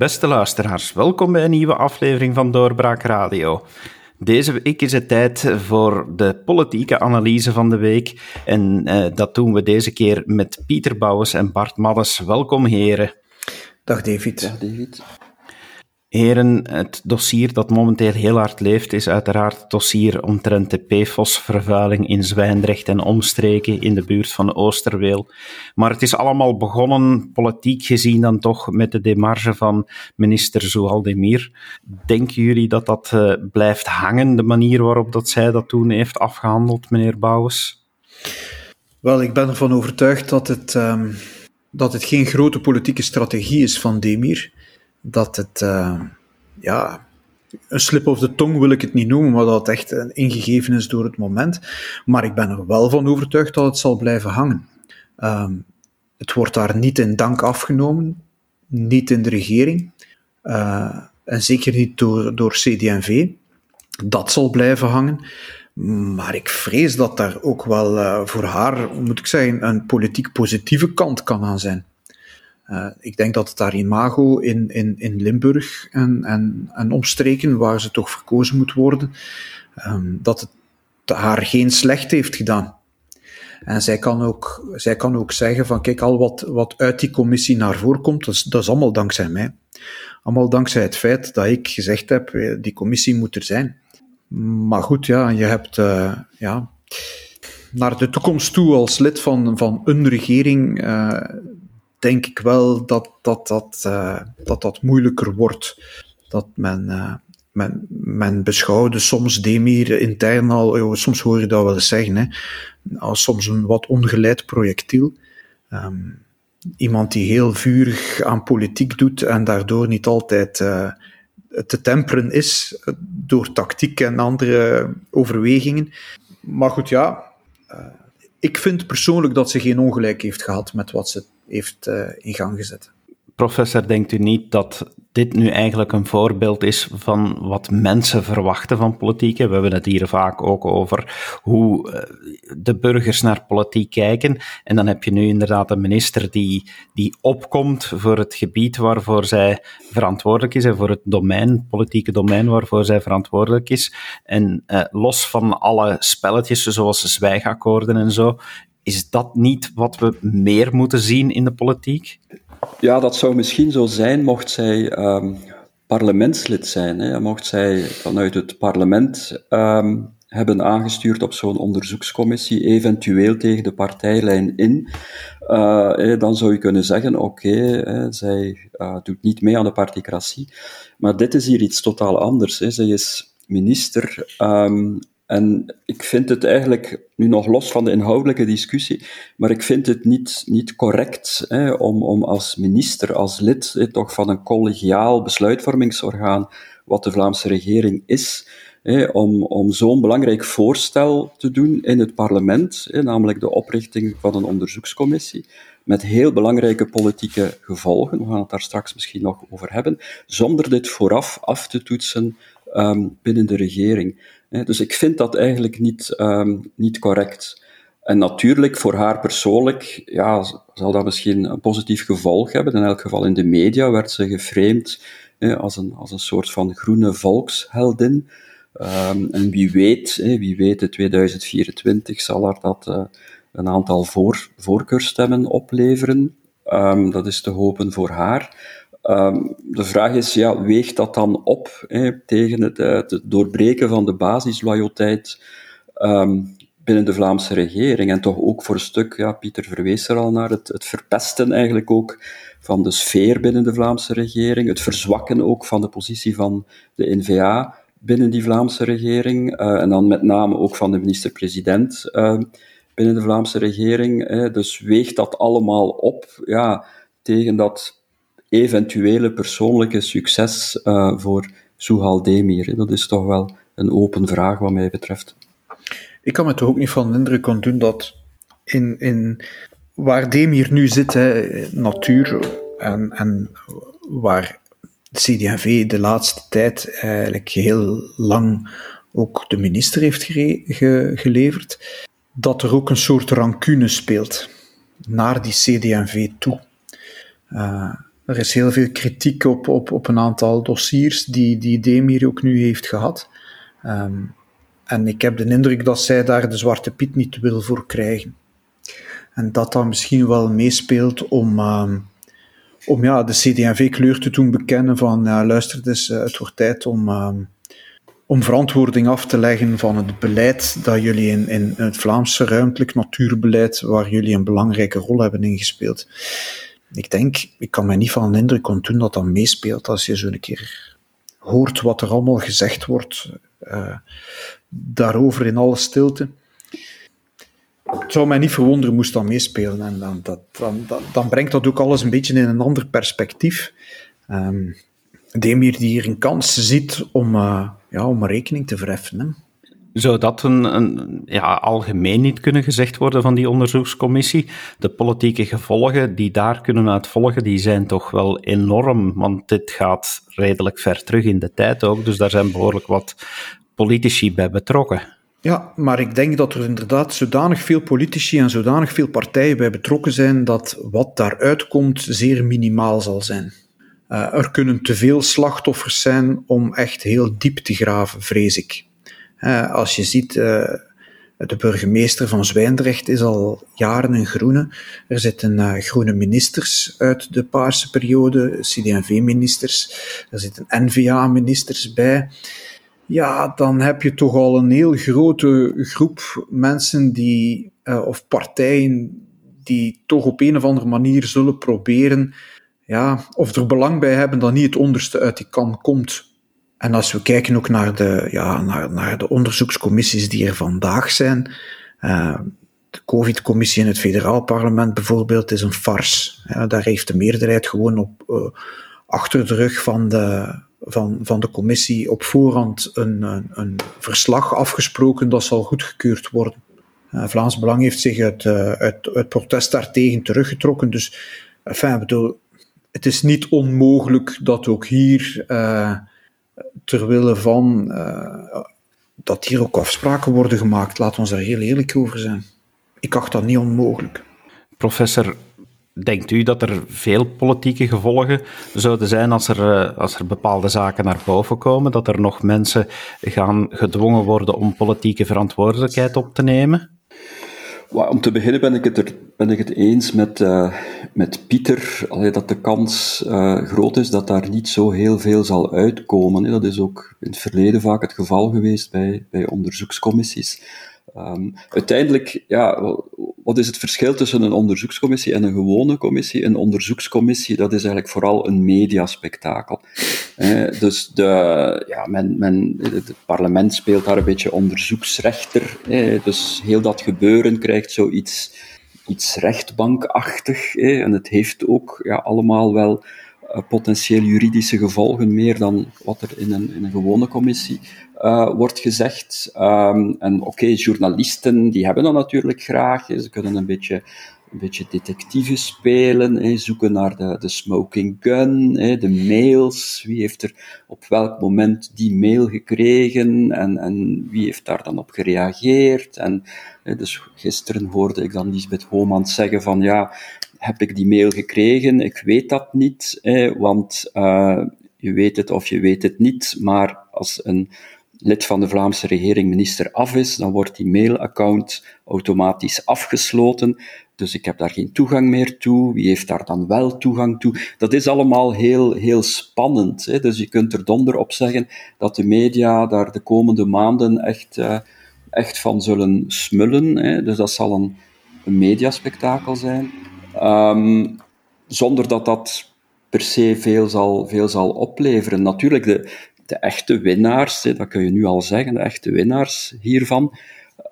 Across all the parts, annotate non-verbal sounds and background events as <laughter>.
Beste luisteraars, welkom bij een nieuwe aflevering van Doorbraak Radio. Deze week is het tijd voor de politieke analyse van de week. En uh, dat doen we deze keer met Pieter Bouwens en Bart Maddes. Welkom, heren. Dag David. Dag David. Heren, het dossier dat momenteel heel hard leeft is uiteraard het dossier omtrent de PFOS-vervuiling in Zwijndrecht en omstreken in de buurt van Oosterweel. Maar het is allemaal begonnen, politiek gezien dan toch, met de demarge van minister Zoualdemir. Denken jullie dat dat uh, blijft hangen, de manier waarop dat zij dat toen heeft afgehandeld, meneer Bouwens? Wel, ik ben ervan overtuigd dat het, um, dat het geen grote politieke strategie is van Demir dat het, uh, ja, een slip of de tong wil ik het niet noemen, maar dat het echt ingegeven is door het moment. Maar ik ben er wel van overtuigd dat het zal blijven hangen. Um, het wordt daar niet in dank afgenomen, niet in de regering, uh, en zeker niet door, door CD&V. Dat zal blijven hangen. Maar ik vrees dat daar ook wel uh, voor haar, moet ik zeggen, een politiek positieve kant kan aan zijn. Uh, ik denk dat het daar imago in, in, in Limburg en, en, en omstreken, waar ze toch verkozen moet worden, um, dat het haar geen slecht heeft gedaan. En zij kan ook, zij kan ook zeggen van kijk, al wat, wat uit die commissie naar voren komt, dat is, allemaal dankzij mij. Allemaal dankzij het feit dat ik gezegd heb, eh, die commissie moet er zijn. Maar goed, ja, je hebt, uh, ja, naar de toekomst toe als lid van, van een regering, denk ik wel dat dat, dat, uh, dat, dat moeilijker wordt. Dat men, uh, men, men beschouwde soms Demir intern al, soms hoor je dat wel eens zeggen, hè, als soms een wat ongeleid projectiel. Um, iemand die heel vurig aan politiek doet en daardoor niet altijd te temperen is door tactiek en andere overwegingen. Maar goed, ja, ik vind persoonlijk dat ze geen ongelijk heeft gehad met wat ze heeft uh, in gang gezet. Professor, denkt u niet dat dit nu eigenlijk een voorbeeld is van wat mensen verwachten van politiek? We hebben het hier vaak ook over hoe eh, de burgers naar politiek kijken. En dan heb je nu inderdaad een minister die, die opkomt voor het gebied waarvoor zij verantwoordelijk is en voor het domein, politieke domein waarvoor zij verantwoordelijk is. En uh, los van alle spelletjes zoals de zwijgakkoorden en zo, is dat niet wat we meer moeten zien in de politiek? Ja, dat zou misschien zo zijn mocht zij um, parlementslid zijn. Hè. Mocht zij vanuit het parlement um, hebben aangestuurd op zo'n onderzoekscommissie, eventueel tegen de partijlijn in, uh, dan zou je kunnen zeggen, oké, zij uh, doet niet mee aan de particratie. Maar dit is hier iets totaal anders. Hè. Zij is minister um, en ik vind het eigenlijk, nu nog los van de inhoudelijke discussie, maar ik vind het niet, niet correct hè, om, om als minister, als lid toch van een collegiaal besluitvormingsorgaan, wat de Vlaamse regering is, hè, om, om zo'n belangrijk voorstel te doen in het parlement, namelijk de oprichting van een onderzoekscommissie, met heel belangrijke politieke gevolgen, we gaan het daar straks misschien nog over hebben, zonder dit vooraf af te toetsen um, binnen de regering. Dus ik vind dat eigenlijk niet, um, niet correct. En natuurlijk, voor haar persoonlijk, ja, zal dat misschien een positief gevolg hebben. In elk geval in de media werd ze geframed als, een, als een soort van groene volksheldin. Um, en wie weet, wie weet, in 2024 zal er dat uh, een aantal voor, voorkeurstemmen opleveren. Um, dat is te hopen voor haar. Um, de vraag is, ja, weegt dat dan op hè, tegen het, eh, het, doorbreken van de basisloyaliteit um, binnen de Vlaamse regering? En toch ook voor een stuk, ja, Pieter verwees er al naar, het, het verpesten eigenlijk ook van de sfeer binnen de Vlaamse regering, het verzwakken ook van de positie van de NVA binnen die Vlaamse regering, uh, en dan met name ook van de minister-president uh, binnen de Vlaamse regering. Hè. Dus weegt dat allemaal op ja, tegen dat eventuele persoonlijke succes uh, voor Suhal Demir? Dat is toch wel een open vraag wat mij betreft. Ik kan me toch ook niet van de indruk doen dat in, in waar Demir nu zit, hè, natuur, en, en waar CD&V de laatste tijd eigenlijk heel lang ook de minister heeft ge geleverd, dat er ook een soort rancune speelt naar die CD&V toe. Uh, er is heel veel kritiek op, op, op een aantal dossiers die, die Demir ook nu heeft gehad. Ehm, en ik heb de indruk dat zij daar de zwarte piet niet wil voor krijgen. En dat dat misschien wel meespeelt om, ehm, om ja, de CD&V-kleur te doen bekennen van ja, luister, dus, het wordt tijd om, ehm, om verantwoording af te leggen van het beleid dat jullie in, in het Vlaamse ruimtelijk natuurbeleid, waar jullie een belangrijke rol hebben ingespeeld. Ik denk, ik kan mij niet van een indruk ontdoen dat dat meespeelt als je zo een keer hoort wat er allemaal gezegd wordt uh, daarover in alle stilte. Het zou mij niet verwonderen moest dat meespelen. En dan, dat, dan, brengt dat ook alles een beetje in een ander perspectief. Um, Demir die hier een kans ziet om, uh, ja, om rekening te verheffen. Hè. Zou dat een, een, ja, algemeen niet kunnen gezegd worden van die onderzoekscommissie? De politieke gevolgen die daar kunnen uitvolgen, die zijn toch wel enorm, want dit gaat redelijk ver terug in de tijd ook, dus daar zijn behoorlijk wat politici bij betrokken. Ja, maar ik denk dat er inderdaad zodanig veel politici en zodanig veel partijen bij betrokken zijn dat wat daaruit komt zeer minimaal zal zijn. Uh, er kunnen te veel slachtoffers zijn om echt heel diep te graven, vrees ik. Uh, als je ziet, uh, de burgemeester van Zwijndrecht is al jaren een groene. Er zitten groene ministers uit de paarse periode, CD&V-ministers. Er zitten N-VA-ministers bij ja, dan heb je toch al een heel grote groep mensen die, of partijen die toch op een of andere manier zullen proberen, ja, of er belang bij hebben dat niet het onderste uit die kan komt. En als we kijken ook naar de, ja, naar, naar de onderzoekscommissies die er vandaag zijn, uh, de COVID-commissie in het federaal parlement bijvoorbeeld is een. Ja, daar heeft de meerderheid gewoon op, uh, achter de rug van de, van, van de commissie op voorhand een, een, verslag afgesproken dat zal goedgekeurd worden. Uh, Vlaams Belang heeft zich uit, uit, uit protest daartegen teruggetrokken. Dus enfin, bedoel, het is niet onmogelijk dat ook hier, uh, ter wille van, dat hier ook afspraken worden gemaakt. Laten we ons daar heel eerlijk over zijn. Ik acht dat niet onmogelijk. Professor Denkt u dat er veel politieke gevolgen zouden zijn als er, eh, als er bepaalde zaken naar boven komen? Dat er nog mensen gaan gedwongen worden om politieke verantwoordelijkheid op te nemen? Om te beginnen ben ik het, er, eens met, uh, met Pieter, dat de kans uh, groot is dat daar niet zo heel veel zal uitkomen. Dat is ook in het verleden vaak het geval geweest bij, bij onderzoekscommissies. Um, uiteindelijk, ja, wat is het verschil tussen een onderzoekscommissie en een gewone commissie? Een onderzoekscommissie, dat is eigenlijk vooral een mediaspectakel. Eh, dus de, ja, men, men, het parlement speelt daar een beetje onderzoeksrechter. Eh, dus heel dat gebeuren krijgt zoiets iets rechtbankachtig. Eh, en het heeft ook ja, allemaal wel uh, potentieel juridische gevolgen, meer dan wat er in een, in een gewone commissie uh, wordt gezegd. Um, en oké, journalisten, die hebben dat natuurlijk graag. Ze kunnen een beetje, een beetje detectieve spelen, zoeken naar de, de smoking gun, hè, de mails. Wie heeft er op welk moment die mail gekregen en, en wie heeft daar dan op gereageerd? En, hè, dus gisteren hoorde ik dan Lisbeth Homans zeggen van ja, heb ik die mail gekregen? Ik weet dat niet, want uh, je weet het of je weet het niet, maar als een lid van de Vlaamse regering minister af is, dan wordt die mailaccount automatisch afgesloten. Dus ik heb daar geen toegang meer toe. Wie heeft daar dan wel toegang toe? Dat is allemaal heel, heel spannend. Hè? Dus je kunt er donder op zeggen dat de media daar de komende maanden echt, uh, echt van zullen smullen. Hè? Dus dat zal een, een mediaspectakel zijn. Um, zonder dat dat per se veel zal, veel zal opleveren. Natuurlijk, de, de echte winnaars, dat kun je nu al zeggen, de echte winnaars hiervan,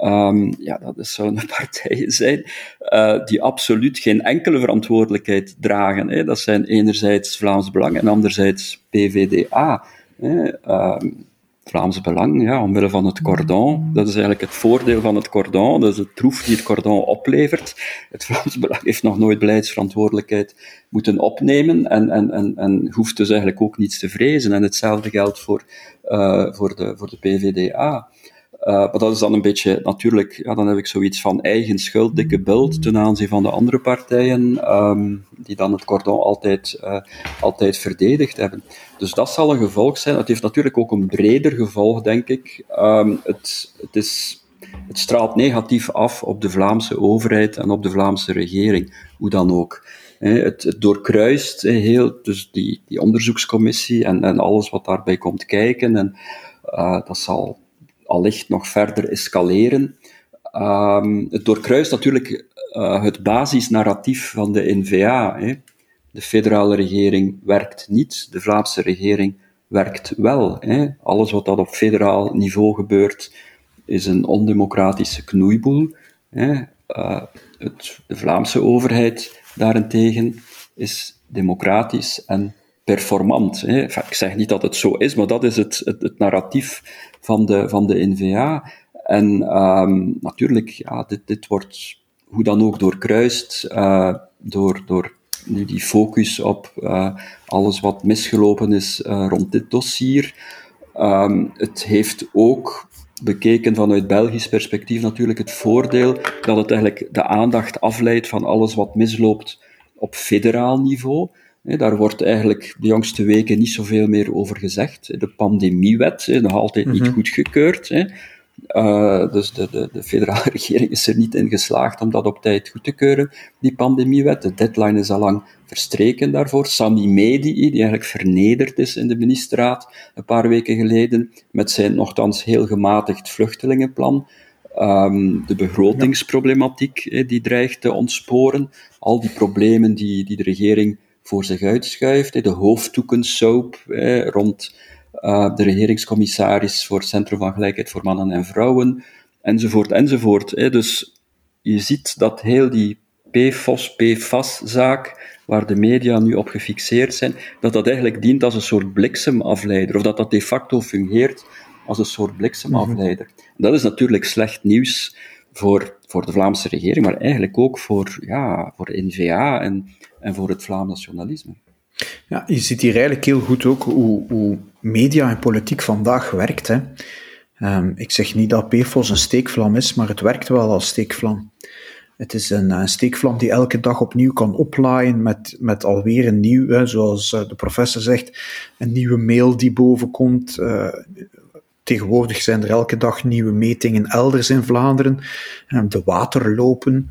um, ja, dat zouden <laughs> partijen zijn uh, die absoluut geen enkele verantwoordelijkheid dragen. Hè. Dat zijn enerzijds Vlaams Belang en anderzijds PVDA. Hè. Um, Vlaams Belang, ja, omwille van het cordon. Dat is eigenlijk het voordeel van het cordon, dat is het troef die het cordon oplevert. Het Vlaams Belang heeft nog nooit beleidsverantwoordelijkheid moeten opnemen en, en, en, en hoeft dus eigenlijk ook niets te vrezen. En hetzelfde geldt voor, uh, voor, de, voor de PVDA. Uh, maar dat is dan een beetje, natuurlijk, ja, dan heb ik zoiets van eigen schuld, dikke bult ten aanzien van de andere partijen, um, die dan het cordon altijd, uh, altijd verdedigd hebben. Dus dat zal een gevolg zijn. Het heeft natuurlijk ook een breder gevolg, denk ik. Um, het, het, is, het straalt negatief af op de Vlaamse overheid en op de Vlaamse regering, hoe dan ook. Het, het doorkruist heel, dus die, die onderzoekscommissie en, en alles wat daarbij komt kijken. En uh, dat zal allicht nog verder escaleren. Um, het doorkruist natuurlijk uh, het basisnarratief van de NVA. Hè. De federale regering werkt niet, de Vlaamse regering werkt wel. Hè. Alles wat dat op federaal niveau gebeurt, is een ondemocratische knoeiboel. Hè. Uh, het, de Vlaamse overheid daarentegen is democratisch en performant. Hè. Ik zeg niet dat het zo is, maar dat is het, het, narratief van de, van de NVA. En um, natuurlijk, ja, dit, dit wordt hoe dan ook doorkruist uh, door, door nu die focus op uh, alles wat misgelopen is uh, rond dit dossier. Um, het heeft ook bekeken vanuit Belgisch perspectief natuurlijk het voordeel dat het eigenlijk de aandacht afleidt van alles wat misloopt op federaal niveau. Daar wordt eigenlijk de jongste weken niet zoveel meer over gezegd. De pandemiewet, nog altijd niet mhm. goedgekeurd. Uh, dus de, de, de, federale <laughs> regering is er niet in geslaagd om dat op tijd goed te keuren, die pandemiewet. De deadline is al lang verstreken daarvoor. Sami Medi, die eigenlijk vernederd is in de ministerraad een paar weken geleden, met zijn nogthans heel gematigd vluchtelingenplan. Um, de begrotingsproblematiek die dreigt te ontsporen. Al die problemen die, die de regering voor zich uitschuift. De hoofddoekensoap rond uh, de regeringscommissaris voor het Centrum van Gelijkheid voor Mannen en Vrouwen, enzovoort, enzovoort. Dus je ziet dat heel die PFOS, PFAS-zaak, waar de media nu op gefixeerd zijn, dat dat eigenlijk dient als een soort bliksemafleider, of dat dat de facto fungeert als een soort bliksemafleider. Mm Dat is natuurlijk slecht nieuws voor, voor de Vlaamse regering, maar eigenlijk ook voor, ja, voor de NVA en, en voor het Vlaams nationalisme. Ja, je ziet hier eigenlijk heel goed ook hoe, hoe media en politiek vandaag werkt. Hè. Um, ik zeg niet dat PFOS een steekvlam is, maar het werkt wel als steekvlam. Het is een, een steekvlam die elke dag opnieuw kan oplaaien met, met alweer een nieuw, zoals eh, de professor zegt, een nieuwe mail die bovenkomt. Uh, tegenwoordig zijn er elke dag nieuwe metingen elders in Vlaanderen. Um, de waterlopen,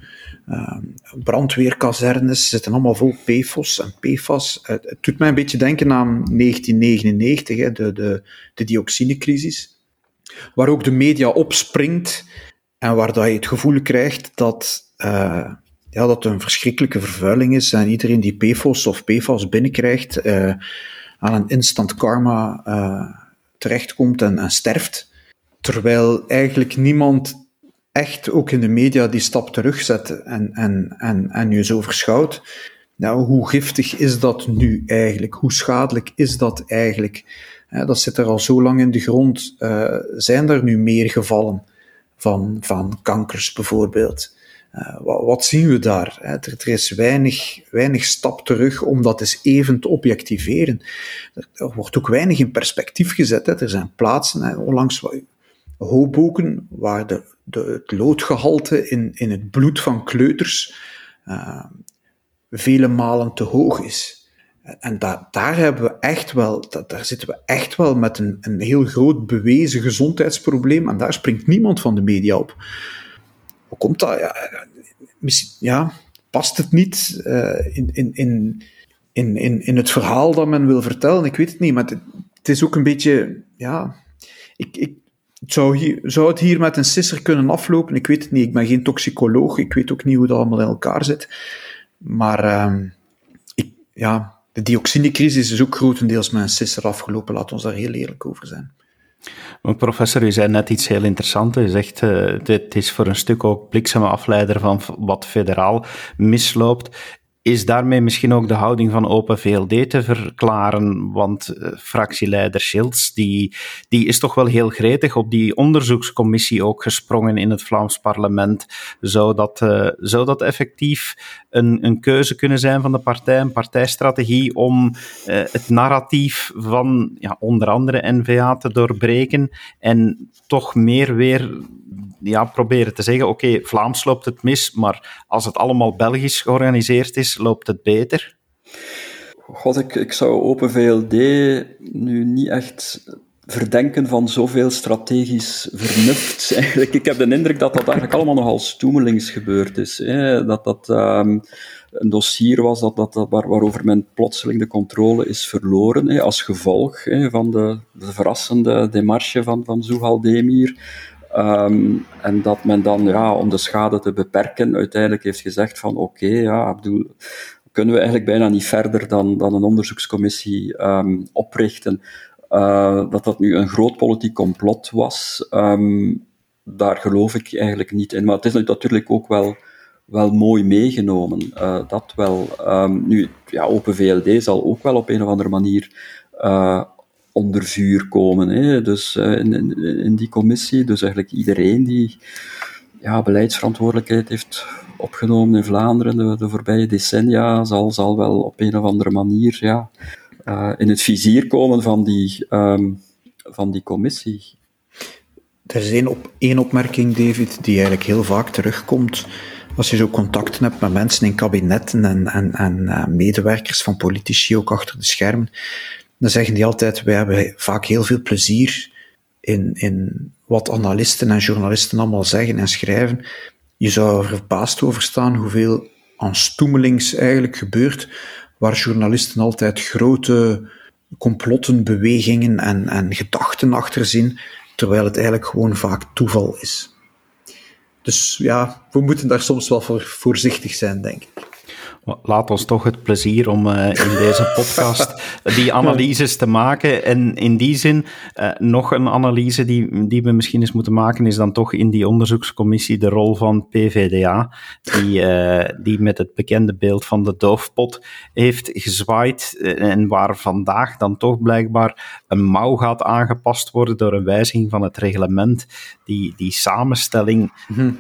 brandweerkazernes zitten allemaal vol PFOS en PFAS. Uh, het doet mij een beetje denken aan 1999, hè, de, de, de dioxinecrisis, waar ook de media opspringt en waar dat je het gevoel krijgt dat, uh, ja, dat een verschrikkelijke vervuiling is en iedereen die PFOS of PFAS binnenkrijgt uh, aan een instant karma terechtkomt en sterft. Terwijl eigenlijk niemand echt ook in de media die stap terugzet en, en, en, en je zo verschouwt. Nou, hoe giftig is dat nu eigenlijk? Hoe schadelijk is dat eigenlijk? dat zit er al zo lang in de grond. Uh, zijn er nu meer gevallen van, van kankers bijvoorbeeld? Uh, wat, wat, zien we daar? Er, er, is weinig, weinig stap terug om dat eens even te objectiveren. Er, wordt ook weinig in perspectief gezet. Hè. Er zijn plaatsen, onlangs Hoboken, waar de, de, het loodgehalte in, in het bloed van kleuters uh, vele malen te hoog is. En da, daar hebben we echt wel, da, daar zitten we echt wel met een, een heel groot bewezen gezondheidsprobleem en daar springt niemand van de media op. Hoe komt dat? Ja, ja past het niet uh, in, in, in, in, in, in het verhaal dat men wil vertellen? Ik weet het niet, maar het, het is ook een beetje, ja, ik, ik, zou, hier, het hier met een sisser kunnen aflopen? Ik weet het niet. Ik ben geen toxicoloog. Ik weet ook niet hoe dat allemaal in elkaar zit. Maar uh, ik, ja, de dioxinecrisis is ook grotendeels met een sisser afgelopen. Laat ons daar heel eerlijk over zijn. Professor, u zei net iets heel interessants. U zegt, uh, dit is voor een stuk ook blikseme afleider van wat federaal misloopt. Is daarmee misschien ook de houding van Open VLD te verklaren? Want uh, fractieleider Schilds, die, die is toch wel heel gretig op die onderzoekscommissie ook gesprongen in het Vlaams parlement. Zou dat, uh, zou dat effectief een, een keuze kunnen zijn van de partij, een partijstrategie om uh, het narratief van ja, onder andere NVA te doorbreken en toch meer weer ja, proberen te zeggen, oké, Vlaams loopt het mis, maar als het allemaal Belgisch georganiseerd is, loopt het beter? God, ik, ik zou Open VLD nu niet echt verdenken van zoveel strategisch vernuft. <laughs> Eigenlijk, ik heb de indruk dat dat eigenlijk allemaal nogal stoemelings gebeurd is. Hè? Dat dat um, een dossier was dat, dat, dat, waar, waarover men plotseling de controle is verloren, hè? als gevolg hè, van de, de verrassende demarche van, van Zuhal Demir. Um, en dat men dan, ja, om de schade te beperken, uiteindelijk heeft gezegd van oké, ja, bedoel, kunnen we eigenlijk bijna niet verder dan, dan een onderzoekscommissie um, oprichten. Uh, dat dat nu een groot politiek complot was, um, daar geloof ik eigenlijk niet in. Maar het is natuurlijk ook wel, wel mooi meegenomen. Uh, dat wel. Nu, ja, Open VLD zal ook wel op een of andere manier uh, onder vuur komen. Hè? Dus uh, in, in, in, die commissie. Dus eigenlijk iedereen die ja, beleidsverantwoordelijkheid heeft opgenomen in Vlaanderen de, de voorbije decennia, zal, zal wel op een of andere manier ja, uh, in het vizier komen van die, um, van die commissie. Er is één, op, één opmerking, David, die eigenlijk heel vaak terugkomt. Als je zo contacten hebt met mensen in kabinetten en, en, en uh, medewerkers van politici ook achter de schermen, dan zeggen die altijd, wij hebben vaak heel veel plezier in, in wat analisten en journalisten allemaal zeggen en schrijven. Je zou er verbaasd over staan hoeveel aan stoemelings eigenlijk gebeurt, waar journalisten altijd grote complotten, bewegingen en, en gedachten achter zien, terwijl het eigenlijk gewoon vaak toeval is. Dus ja, we moeten daar soms wel voor voorzichtig zijn, denk ik. Laat ons toch het plezier om uh, in deze <laughs> podcast die analyses te maken. En in die zin, uh, nog een analyse die, die we misschien eens moeten maken, is dan toch in die onderzoekscommissie de rol van PVDA, die, uh, die met het bekende beeld van de doofpot heeft gezwaaid en waar vandaag dan toch blijkbaar een mouw gaat aangepast worden door een wijziging van het reglement. Die, die samenstelling, hm.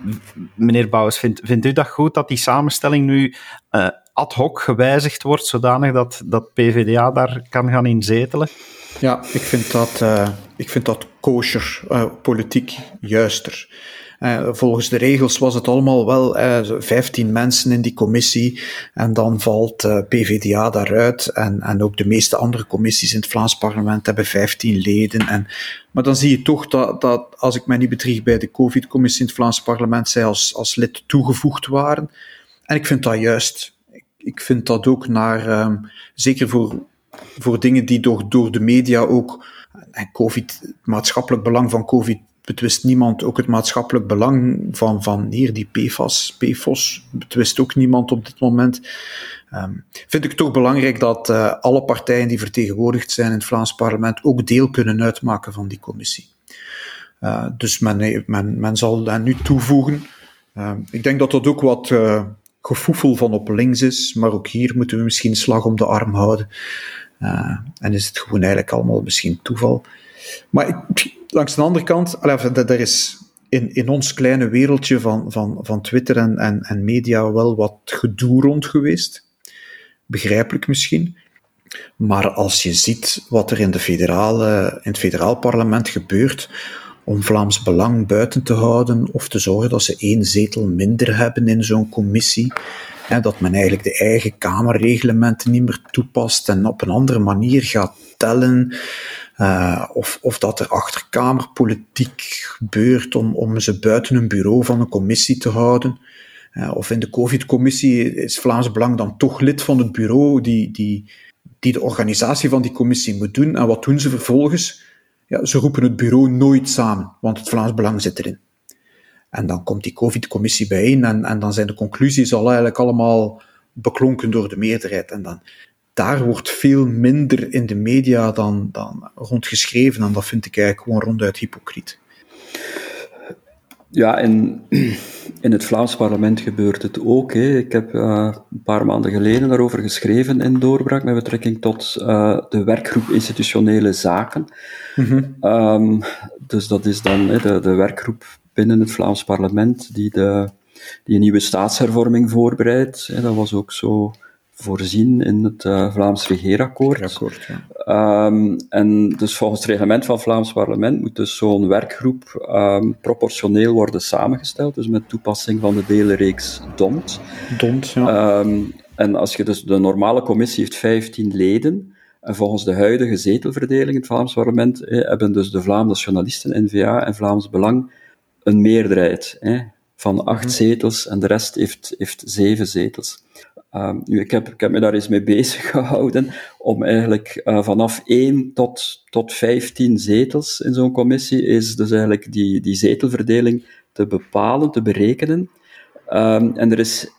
meneer Bouwens, vindt, vindt u dat goed dat die samenstelling nu uh, ad hoc gewijzigd wordt, zodanig dat, dat PVDA daar kan gaan inzetelen? Ja, ik vind dat, uh, ik vind dat kosher, uh, politiek juister. Volgens de regels was het allemaal wel uh, 15 mensen in die commissie en dan valt PVDA daaruit en, en ook de meeste andere commissies in het Vlaams parlement hebben 15 leden. En, maar dan zie je toch dat, dat als ik mij niet bedrieg bij de COVID-commissie in het Vlaams parlement, zij als, als lid toegevoegd waren. En ik vind dat juist. Ik vind dat ook naar, um, zeker voor, voor dingen die door, door de media ook, en COVID, het maatschappelijk belang van COVID betwist niemand ook het maatschappelijk belang van, van hier, die PFAS, PFOS, betwist ook niemand op dit moment. Um, vind ik toch belangrijk dat uh, alle partijen die vertegenwoordigd zijn in het Vlaams parlement ook deel kunnen uitmaken van die commissie. Uh, dus men, men, men zal dat nu toevoegen. Uh, ik denk dat dat ook wat uh, gevoefel van op links is, maar ook hier moeten we misschien slag om de arm houden. Uh, en is het gewoon eigenlijk allemaal misschien toeval. Maar langs de andere kant, er is in, in ons kleine wereldje van, van, van Twitter en, en, en media wel wat gedoe rond geweest. Begrijpelijk misschien. Maar als je ziet wat er in, de federale, in het federaal parlement gebeurt, om Vlaams Belang buiten te houden of te zorgen dat ze één zetel minder hebben in zo'n commissie. Hè, dat men eigenlijk de eigen kamerreglementen niet meer toepast en op een andere manier gaat tellen. Uh, of, of dat er achterkamerpolitiek gebeurt om, om ze buiten een bureau van een commissie te houden. Uh, of in de COVID-commissie is Vlaams Belang dan toch lid van het bureau die, die, die de organisatie van die commissie moet doen. En wat doen ze vervolgens? Ja, ze roepen het bureau nooit samen, want het Vlaams Belang zit erin. En dan komt die COVID-commissie bijeen en, en dan zijn de conclusies al eigenlijk allemaal beklonken door de meerderheid. En dan, daar wordt veel minder in de media dan, dan rondgeschreven. En dat vind ik eigenlijk gewoon ronduit hypocriet. Ja, in, <clears throat> in het Vlaams parlement gebeurt het ook. Hè. Ik heb uh, een paar maanden geleden daarover geschreven in Doorbraak met betrekking tot uh, de werkgroep institutionele zaken. Mm um, dus dat is dan hè, de, de werkgroep binnen het Vlaams parlement die, de, die een nieuwe staatshervorming voorbereidt. Hè. Dat was ook zo voorzien in het uh, Vlaams regeerakkoord. ja. um, en dus volgens het reglement van het Vlaams parlement moet dus zo'n werkgroep um, proportioneel worden samengesteld, dus met toepassing van de delenreeks DONT. DONT, ja. Um, en als je dus, de normale commissie heeft 15 leden, en volgens de huidige zetelverdeling in het Vlaams parlement eh, hebben dus de Vlaamse nationalisten, N-VA en Vlaams Belang een meerderheid eh, van acht mm zetels en de rest heeft, heeft zeven zetels. Nu, ik heb, me daar eens mee bezig <laughs> gehouden om eigenlijk uh, vanaf 1 tot, tot 15 zetels in zo'n commissie is dus eigenlijk die, die zetelverdeling te bepalen, te berekenen. Um, en er is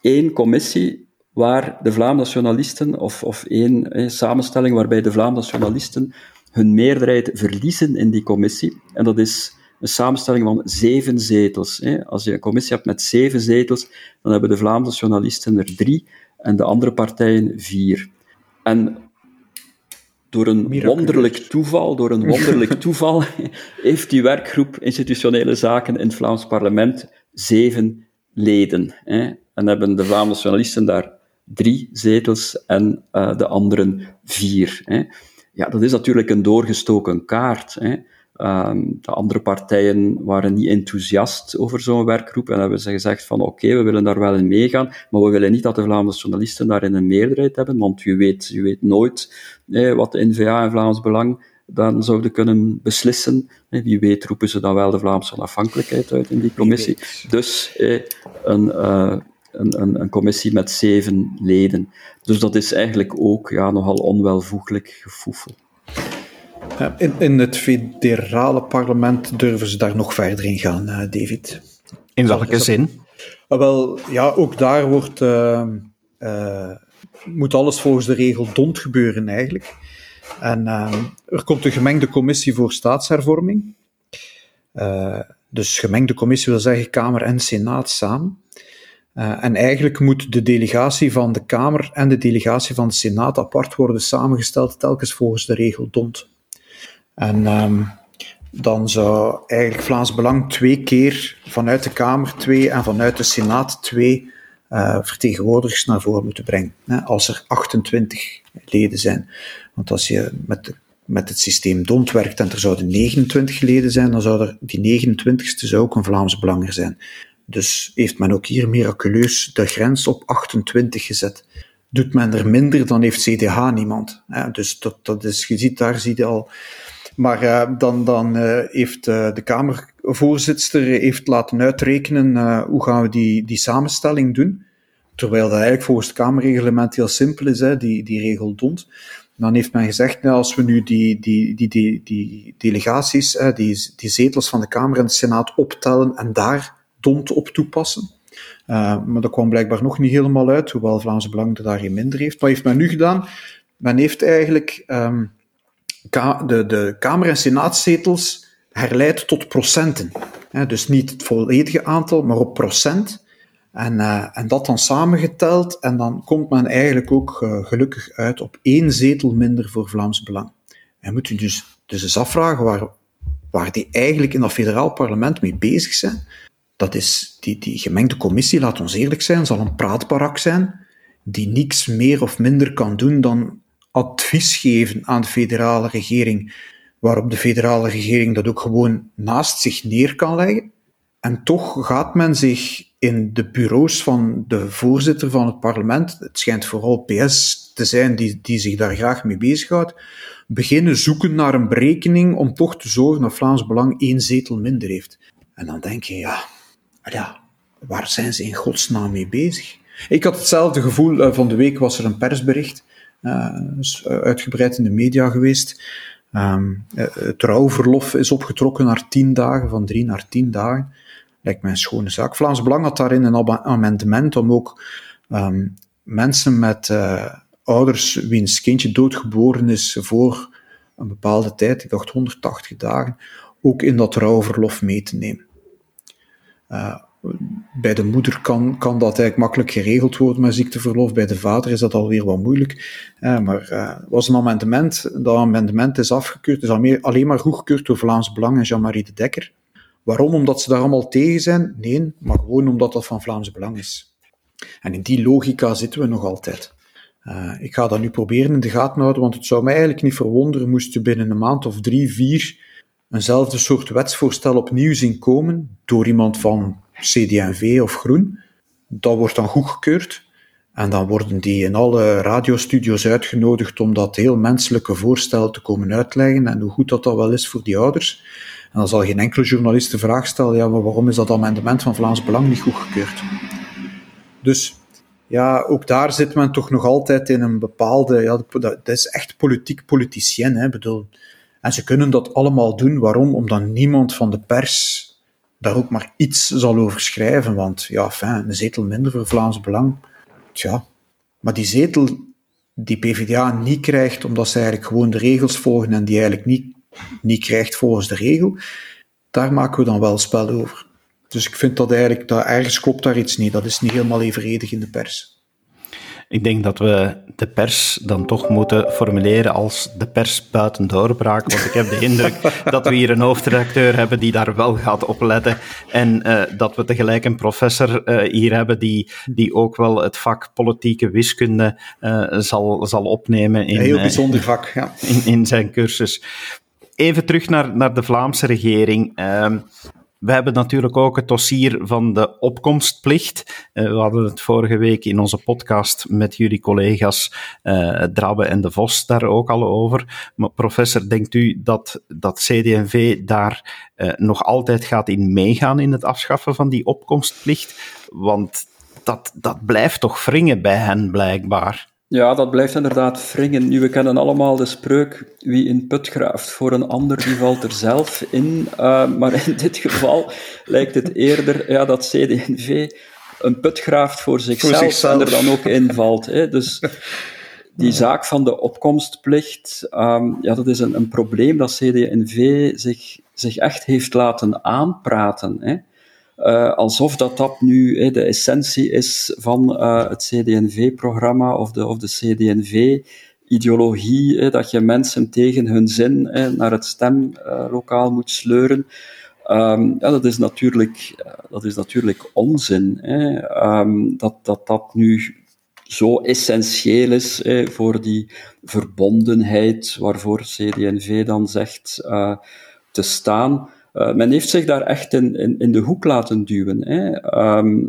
één commissie waar de Vlaamse nationalisten, of, of één eh, samenstelling waarbij de Vlaamse nationalisten hun meerderheid verliezen in die commissie. En dat is een samenstelling van zeven zetels. Hè. Als je een commissie hebt met zeven zetels, dan hebben de Vlaamse journalisten er drie en de andere partijen vier. En door een wonderlijk toeval, door een wonderlijk <laughs> toeval, heeft die werkgroep institutionele zaken in het Vlaams parlement zeven leden. Hè. En hebben de Vlaamse journalisten daar drie zetels en uh, de anderen vier. Hè. Ja, dat is natuurlijk een doorgestoken kaart. Hè. Um, de andere partijen waren niet enthousiast over zo'n werkgroep en hebben ze gezegd van oké, okay, we willen daar wel in meegaan, maar we willen niet dat de Vlaamse journalisten daarin een meerderheid hebben, want je weet, je weet nooit eh, wat de NVA en Vlaams Belang dan zouden kunnen beslissen. Eh, wie weet roepen ze dan wel de Vlaamse onafhankelijkheid uit in die commissie. Dus eh, een, uh, een, een, een, commissie met zeven leden. Dus dat is eigenlijk ook ja, nogal onwelvoeglijk In, in het federale parlement durven ze daar nog verder in gaan, uh, David. In welke zin? Uh, wel, ja, ook daar wordt, uh, moet alles volgens de regel DONT gebeuren eigenlijk. En er komt een gemengde commissie voor staatshervorming. dus gemengde commissie wil zeggen Kamer en Senaat samen. En eigenlijk moet de delegatie van de Kamer en de delegatie van de Senaat apart worden samengesteld, telkens volgens de regel DONT. En um, dan zou eigenlijk Vlaams Belang twee keer vanuit de Kamer twee en vanuit de Senaat twee uh, vertegenwoordigers naar voren moeten brengen. Hè, als er 28 leden zijn. Want als je met, met het systeem DONT werkt en er zouden 29 leden zijn, dan zou er die 29ste zou ook een Vlaams Belanger zijn. Dus heeft men ook hier miraculeus de grens op 28 gezet. Doet men er minder, dan heeft CDH niemand. Dus dat, dat is, je ziet, daar zie je al maar uh, dan, dan uh, heeft uh, de Kamervoorzitter heeft laten uitrekenen hoe gaan we die, die samenstelling doen. Terwijl dat eigenlijk volgens het Kamerreglement heel simpel is, hè, die, die regel dont. Dan heeft men gezegd, nou, als we nu die, die, die, die, die delegaties, die, die zetels van de Kamer en de Senaat optellen en daar dont op toepassen. maar dat kwam blijkbaar nog niet helemaal uit, hoewel Vlaamse Belang er daar geen minder heeft. Wat heeft men nu gedaan? Men heeft eigenlijk um, de, de Kamer- en Senaatzetels herleidt tot procenten. dus niet het volledige aantal, maar op procent. En, uh, en dat dan samengeteld, en dan komt men eigenlijk ook uh, gelukkig uit op één zetel minder voor Vlaams Belang. En moet u dus, dus eens afvragen waar, waar die eigenlijk in dat federaal parlement mee bezig zijn. Dat is die, die gemengde commissie, laat ons eerlijk zijn, zal een praatbarak zijn, die niks meer of minder kan doen dan advies geven aan de federale regering, waarop de federale regering dat ook gewoon naast zich neer kan leggen. En toch gaat men zich in de bureaus van de voorzitter van het parlement, het schijnt vooral PS te zijn die, die zich daar graag mee bezighoudt, beginnen zoeken naar een berekening om toch te zorgen dat Vlaams Belang één zetel minder heeft. En dan denk je, ja, ja waar zijn ze in godsnaam mee bezig? Ik had hetzelfde gevoel, eh, van de week was er een persbericht is uitgebreid in de media geweest. Um, het rouwverlof is opgetrokken naar tien dagen, van drie naar tien dagen. Lijkt mij een schone zaak. Vlaams Belang had daarin een amendement om ook um, mensen met uh, ouders wiens kindje doodgeboren is voor een bepaalde tijd, ik dacht 180 dagen, ook in dat rouwverlof mee te nemen. Bij de moeder kan, kan dat eigenlijk makkelijk geregeld worden met ziekteverlof. Bij de vader is dat alweer wat moeilijk. maar er was een amendement. Dat amendement is afgekeurd. is alleen maar goedgekeurd door Vlaams Belang en Jean-Marie de Dekker. Waarom? Omdat ze daar allemaal tegen zijn? Nee, maar gewoon omdat dat van Vlaams Belang is. En in die logica zitten we nog altijd. Uh, ik ga dat nu proberen in de gaten houden, want het zou mij eigenlijk niet verwonderen moest je binnen een maand of drie, vier eenzelfde soort wetsvoorstel opnieuw zien komen door iemand van CD&V of Groen. Dat wordt dan goedgekeurd. En dan worden die in alle radiostudio's uitgenodigd om dat heel menselijke voorstel te komen uitleggen en hoe goed dat, dat wel is voor die ouders. En dan zal geen enkele journalist de vraag stellen, ja, maar waarom is dat amendement van Vlaams Belang niet goedgekeurd? Dus ja, ook daar zit men toch nog altijd in een bepaalde, ja, dat is echt politiek politicien, hè, bedoel. En ze kunnen dat allemaal doen. Waarom? Omdat niemand van de pers daar ook maar iets zal over schrijven. Want ja, fijn, een zetel minder voor Vlaams Belang. Tja, maar die zetel die PvdA niet krijgt, omdat ze eigenlijk gewoon de regels volgen en die eigenlijk niet, niet krijgt volgens de regel, daar maken we dan wel spel over. Dus ik vind dat eigenlijk, dat ergens klopt daar iets niet. Dat is niet helemaal evenredig in de pers. Ik denk dat we de pers dan toch moeten formuleren als de pers buiten doorbraak. Want ik heb de indruk <laughs> dat we hier een hoofdredacteur hebben die daar wel gaat opletten. En uh, dat we tegelijk een professor uh, hier hebben die, die ook wel het vak politieke wiskunde uh, zal, zal opnemen. In, een heel bijzonder vak, ja. In, in zijn cursus. Even terug naar, naar de Vlaamse regering. We hebben natuurlijk ook het dossier van de opkomstplicht. Uh, we hadden het vorige week in onze podcast met jullie collega's uh, Drabbe en De Vos daar ook al over. Maar professor, denkt u dat, dat CD&V daar uh, nog altijd gaat in meegaan in het afschaffen van die opkomstplicht? Want dat, dat blijft toch wringen bij hen blijkbaar. Ja, dat blijft inderdaad wringen. Nu, we kennen allemaal de spreuk, wie in put graaft voor een ander, die valt er zelf in. Uh, maar in dit geval lijkt het eerder ja, dat CD&V een put graaft voor zichzelf, voor zichzelf. en er dan ook in valt. Hè. Dus die zaak van de opkomstplicht, um, ja, dat is een, een probleem dat CD&V zich, zich echt heeft laten aanpraten. Hè. Uh, alsof dat, dat nu eh, de essentie is van uh, het CD&V-programma of de, of de CD&V-ideologie, dat je mensen tegen hun zin naar het stemlokaal moet sleuren. Um, ja, dat is natuurlijk, dat is natuurlijk onzin. Um, dat, dat dat nu zo essentieel is voor die verbondenheid waarvoor CD&V dan zegt te staan. Uh, men heeft zich daar echt in, in, de hoek laten duwen. Hè. Ehm,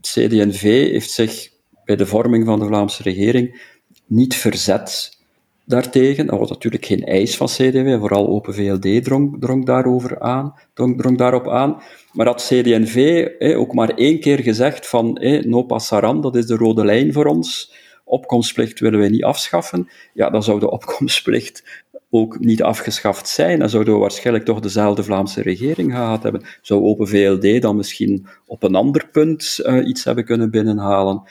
CD&V heeft zich bij de vorming van de Vlaamse regering niet verzet daartegen. Dat was natuurlijk geen eis van CD&V, vooral Open VLD drong, drong, daarover aan, drong, drong daarop aan. Maar had CD&V eh, ook maar één keer gezegd van eh, no passaran, dat is de rode lijn voor ons, opkomstplicht willen wij niet afschaffen, ja, dan zou de opkomstplicht ook niet afgeschaft zijn, dan zouden we waarschijnlijk toch dezelfde Vlaamse regering gehad hebben. Zou Open VLD dan misschien op een ander punt uh, iets hebben kunnen binnenhalen?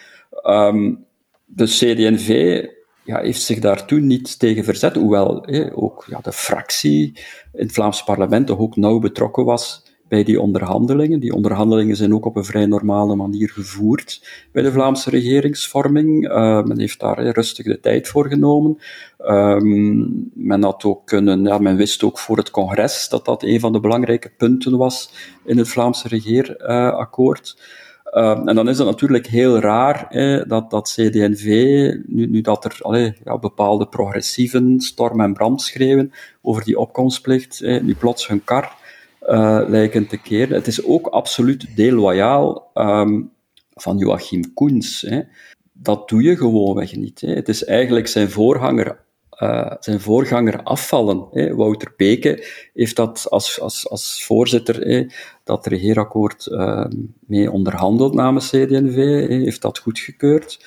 Um, de CD&V ja, heeft zich daar toen niet tegen verzet, hoewel ook ja, de fractie in het Vlaams parlement toch ook nauw betrokken was bij die onderhandelingen. Die onderhandelingen zijn ook op een vrij normale manier gevoerd bij de Vlaamse regeringsvorming. Uh, men heeft daar rustig de tijd voor genomen. Um, men had ook kunnen, ja, men wist ook voor het congres dat dat een van de belangrijke punten was in het Vlaamse regeerakkoord. Uh, en dan is het natuurlijk heel raar dat, dat CD&V, nu, nu dat er ja, bepaalde progressieven storm en brand schreeuwen over die opkomstplicht, nu plots hun kar uh, lijken te keren. Het is ook absoluut deloyaal um, van Joachim Koens. Hè. Dat doe je gewoonweg niet. Hè. Het is eigenlijk zijn voorganger uh, zijn voorganger afvallen. Hè. Wouter Beke heeft dat als, als, als voorzitter hè, dat regeerakkoord uh, mee onderhandeld namens CD&V, heeft dat goedgekeurd.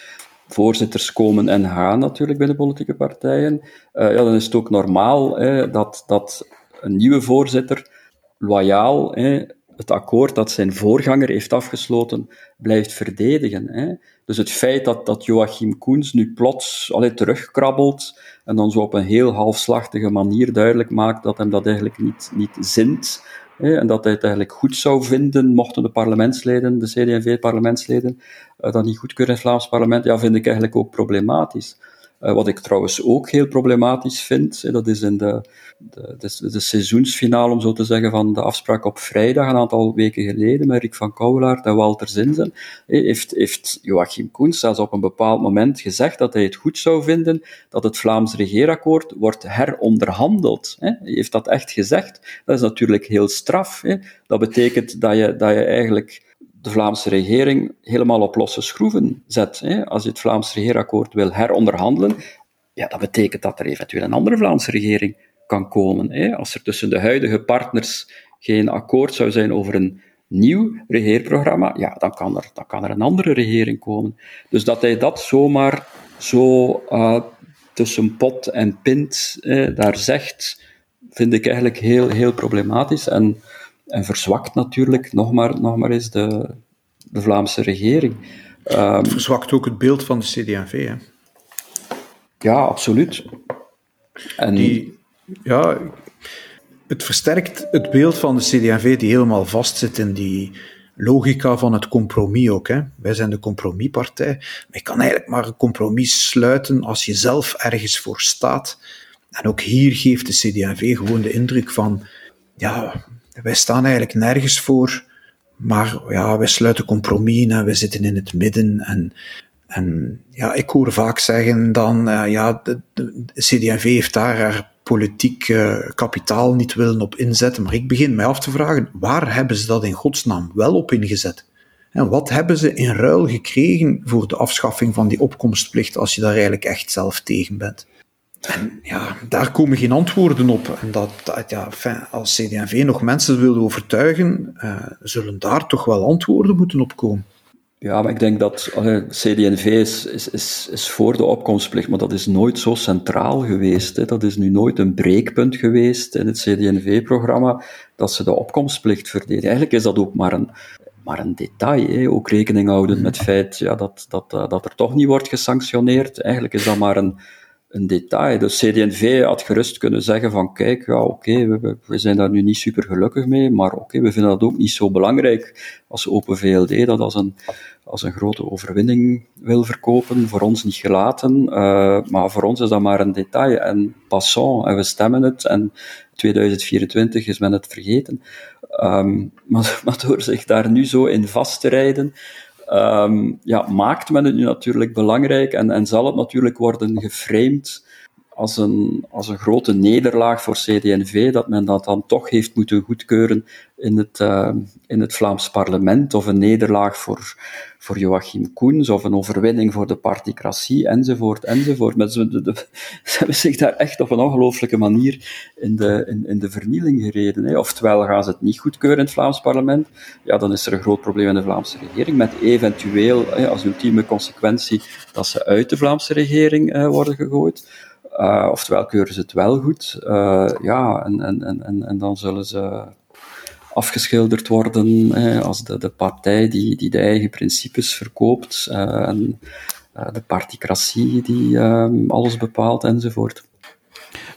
Voorzitters komen en gaan natuurlijk bij de politieke partijen. Uh, ja, dan is het ook normaal hè, dat, dat een nieuwe voorzitter loyaal hè, het akkoord dat zijn voorganger heeft afgesloten blijft verdedigen. Hè. Dus het feit dat, dat Joachim Koens nu plots allee, terugkrabbelt en dan zo op een heel halfslachtige manier duidelijk maakt dat hem dat eigenlijk niet, niet zint, en dat hij het eigenlijk goed zou vinden mochten de parlementsleden, de CD&V-parlementsleden, uh, dat niet goedkeuren in het Vlaams parlement, ja, vind ik eigenlijk ook problematisch. Uh, wat ik trouwens ook heel problematisch vind, dat is in de, de, de, seizoensfinale, om zo te zeggen, van de afspraak op vrijdag, een aantal weken geleden, met Rick van Kouwelaert en Walter Zinzen, heeft, heeft Joachim Koens zelfs op een bepaald moment gezegd dat hij het goed zou vinden dat het Vlaams regeerakkoord wordt heronderhandeld. Hij heeft dat echt gezegd. Dat is natuurlijk heel straf. Dat betekent dat je, dat je eigenlijk de Vlaamse regering helemaal op losse schroeven zet. Hè. Als je het Vlaams regeerakkoord wil heronderhandelen, ja, dat betekent dat er eventueel een andere Vlaamse regering kan komen. Hè. Als er tussen de huidige partners geen akkoord zou zijn over een nieuw regeerprogramma, ja, dan kan er, dan kan er een andere regering komen. Dus dat hij dat zomaar zo uh, tussen pot en pint daar zegt, vind ik eigenlijk heel, heel problematisch. En en verzwakt natuurlijk nog maar, nog maar eens de, de Vlaamse regering. Het verzwakt ook het beeld van de CD&V, hè? Ja, absoluut. En... Die, ja, het versterkt het beeld van de CD&V die helemaal vastzit in die logica van het compromis ook. Hè. Wij zijn de compromispartij. Maar je kan eigenlijk maar een compromis sluiten als je zelf ergens voor staat. En ook hier geeft de CD&V gewoon de indruk van ja, wij staan eigenlijk nergens voor, maar ja, wij sluiten compromis en wij zitten in het midden. En, en ja, ik hoor vaak zeggen dan, uh, ja, de, CD&V heeft daar haar politiek kapitaal niet willen op inzetten. Maar ik begin mij af te vragen, waar hebben ze dat in godsnaam wel op ingezet? En wat hebben ze in ruil gekregen voor de afschaffing van die opkomstplicht als je daar eigenlijk echt zelf tegen bent? En ja, daar komen geen antwoorden op. En dat, ja, als CD&V nog mensen wil overtuigen, uh, zullen daar toch wel antwoorden moeten op komen. Ja, maar ik denk dat uh, CD&V is, is, is, is, voor de opkomstplicht, maar dat is nooit zo centraal geweest. Hè. Dat is nu nooit een breekpunt geweest in het CD&V-programma, dat ze de opkomstplicht verdedigen. Eigenlijk is dat ook maar een, maar een detail. Hè. Ook rekening houden met het feit ja, dat, dat, uh, dat er toch niet wordt gesanctioneerd. Eigenlijk is dat maar een een detail. Dus CD&V had gerust kunnen zeggen van kijk, ja oké, we, zijn daar nu niet super gelukkig mee, maar oké, we vinden dat ook niet zo belangrijk als Open VLD dat als een, als een grote overwinning wil verkopen, voor ons niet gelaten, uh, maar voor ons is dat maar een detail en passant, en we stemmen het en 2024 is men het vergeten. Maar, <laughs> maar door zich daar nu zo in vast te rijden, um, ja, maakt men het nu natuurlijk belangrijk en, en zal het natuurlijk worden geframed als een, als een grote nederlaag voor CD&V, dat men dat dan toch heeft moeten goedkeuren in het, uh, in het Vlaams parlement, of een nederlaag voor, voor Joachim Koens, of een overwinning voor de particratie, enzovoort, enzovoort. Maar <laughs> ze, hebben zich daar echt op een ongelooflijke manier in de, in, in de vernieling gereden. Hè. Oftewel gaan ze het niet goedkeuren in het Vlaams parlement, ja, dan is er een groot probleem in de Vlaamse regering, met eventueel hè, als ultieme consequentie dat ze uit de Vlaamse regering uh, worden gegooid. Uh, oftewel keuren ze het wel goed. Uh, ja, en, en, en, en dan zullen ze afgeschilderd worden als de, de partij die, die de eigen principes verkoopt uh, en de particratie die alles bepaalt enzovoort.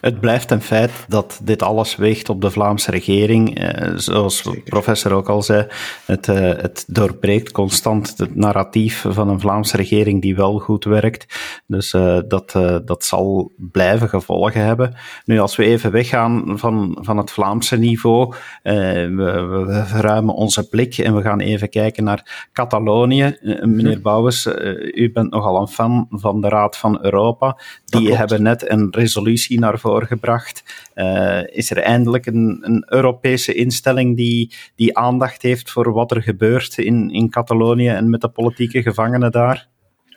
Het blijft een feit dat dit alles weegt op de Vlaamse regering. Eh, zoals professor ook al zei, het, eh, het doorbreekt constant het narratief van een Vlaamse regering die wel goed werkt. Dus uh, dat, uh, dat zal blijven gevolgen hebben. Nu, als we even weggaan van, van het Vlaamse niveau, we, we, verruimen onze blik en we gaan even kijken naar Catalonië. meneer Bouwens, u bent nogal een fan van de Raad van Europa. Die hebben net een resolutie naar voren gebracht. Uh, is er eindelijk een, een, Europese instelling die, die aandacht heeft voor wat er gebeurt in, in Catalonië en met de politieke gevangenen daar?